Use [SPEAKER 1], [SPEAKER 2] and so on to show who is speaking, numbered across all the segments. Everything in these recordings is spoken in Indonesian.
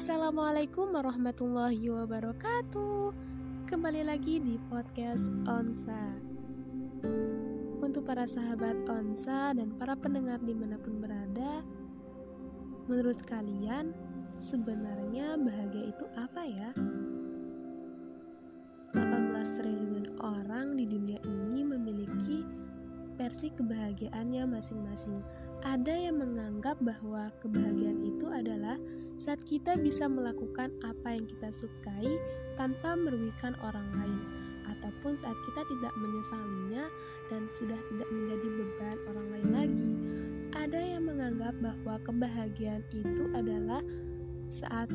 [SPEAKER 1] Assalamualaikum warahmatullahi wabarakatuh. Kembali lagi di podcast Onsa. Untuk para sahabat Onsa dan para pendengar di mana pun berada Menurut kalian, sebenarnya bahagia itu apa ya? 18 triliun orang di dunia ini memiliki versi kebahagiaannya masing-masing ada yang menganggap bahwa kebahagiaan itu adalah saat kita bisa melakukan apa yang kita sukai tanpa merugikan orang lain, ataupun saat kita tidak menyesalinya dan sudah tidak menjadi beban orang lain lagi. Ada yang menganggap bahwa kebahagiaan itu adalah saat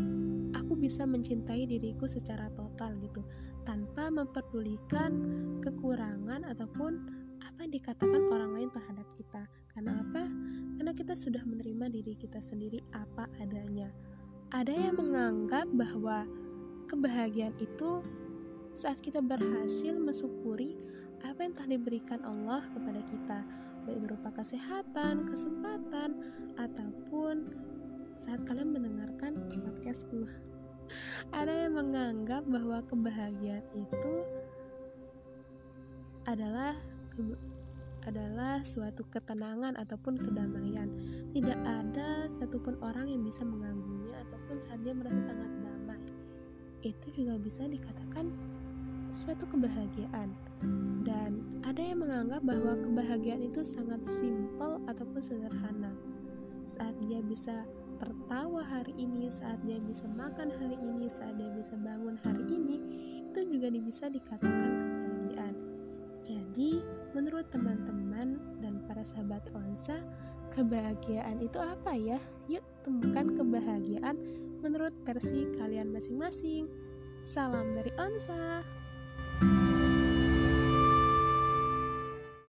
[SPEAKER 1] aku bisa mencintai diriku secara total gitu, tanpa memperdulikan kekurangan ataupun apa yang dikatakan orang lain terhadap kita. Karena apa? Karena kita sudah menerima diri kita sendiri apa adanya. Ada yang menganggap bahwa kebahagiaan itu saat kita berhasil mensyukuri apa yang telah diberikan Allah kepada kita, baik berupa kesehatan, kesempatan, ataupun saat kalian mendengarkan podcastku. Ada yang menganggap bahwa kebahagiaan itu adalah adalah suatu ketenangan ataupun kedamaian. Tidak ada satupun orang yang bisa mengganggunya ataupun saat dia merasa sangat damai. Itu juga bisa dikatakan suatu kebahagiaan. Dan ada yang menganggap bahwa kebahagiaan itu sangat simpel ataupun sederhana. Saat dia bisa tertawa hari ini, saat dia bisa makan hari ini, saat dia bisa bangun hari ini, itu juga bisa dikatakan kebahagiaan. Jadi, menurut teman-teman dan para sahabat Onsa, kebahagiaan itu apa ya? Yuk, temukan kebahagiaan menurut versi kalian masing-masing. Salam dari Onsa.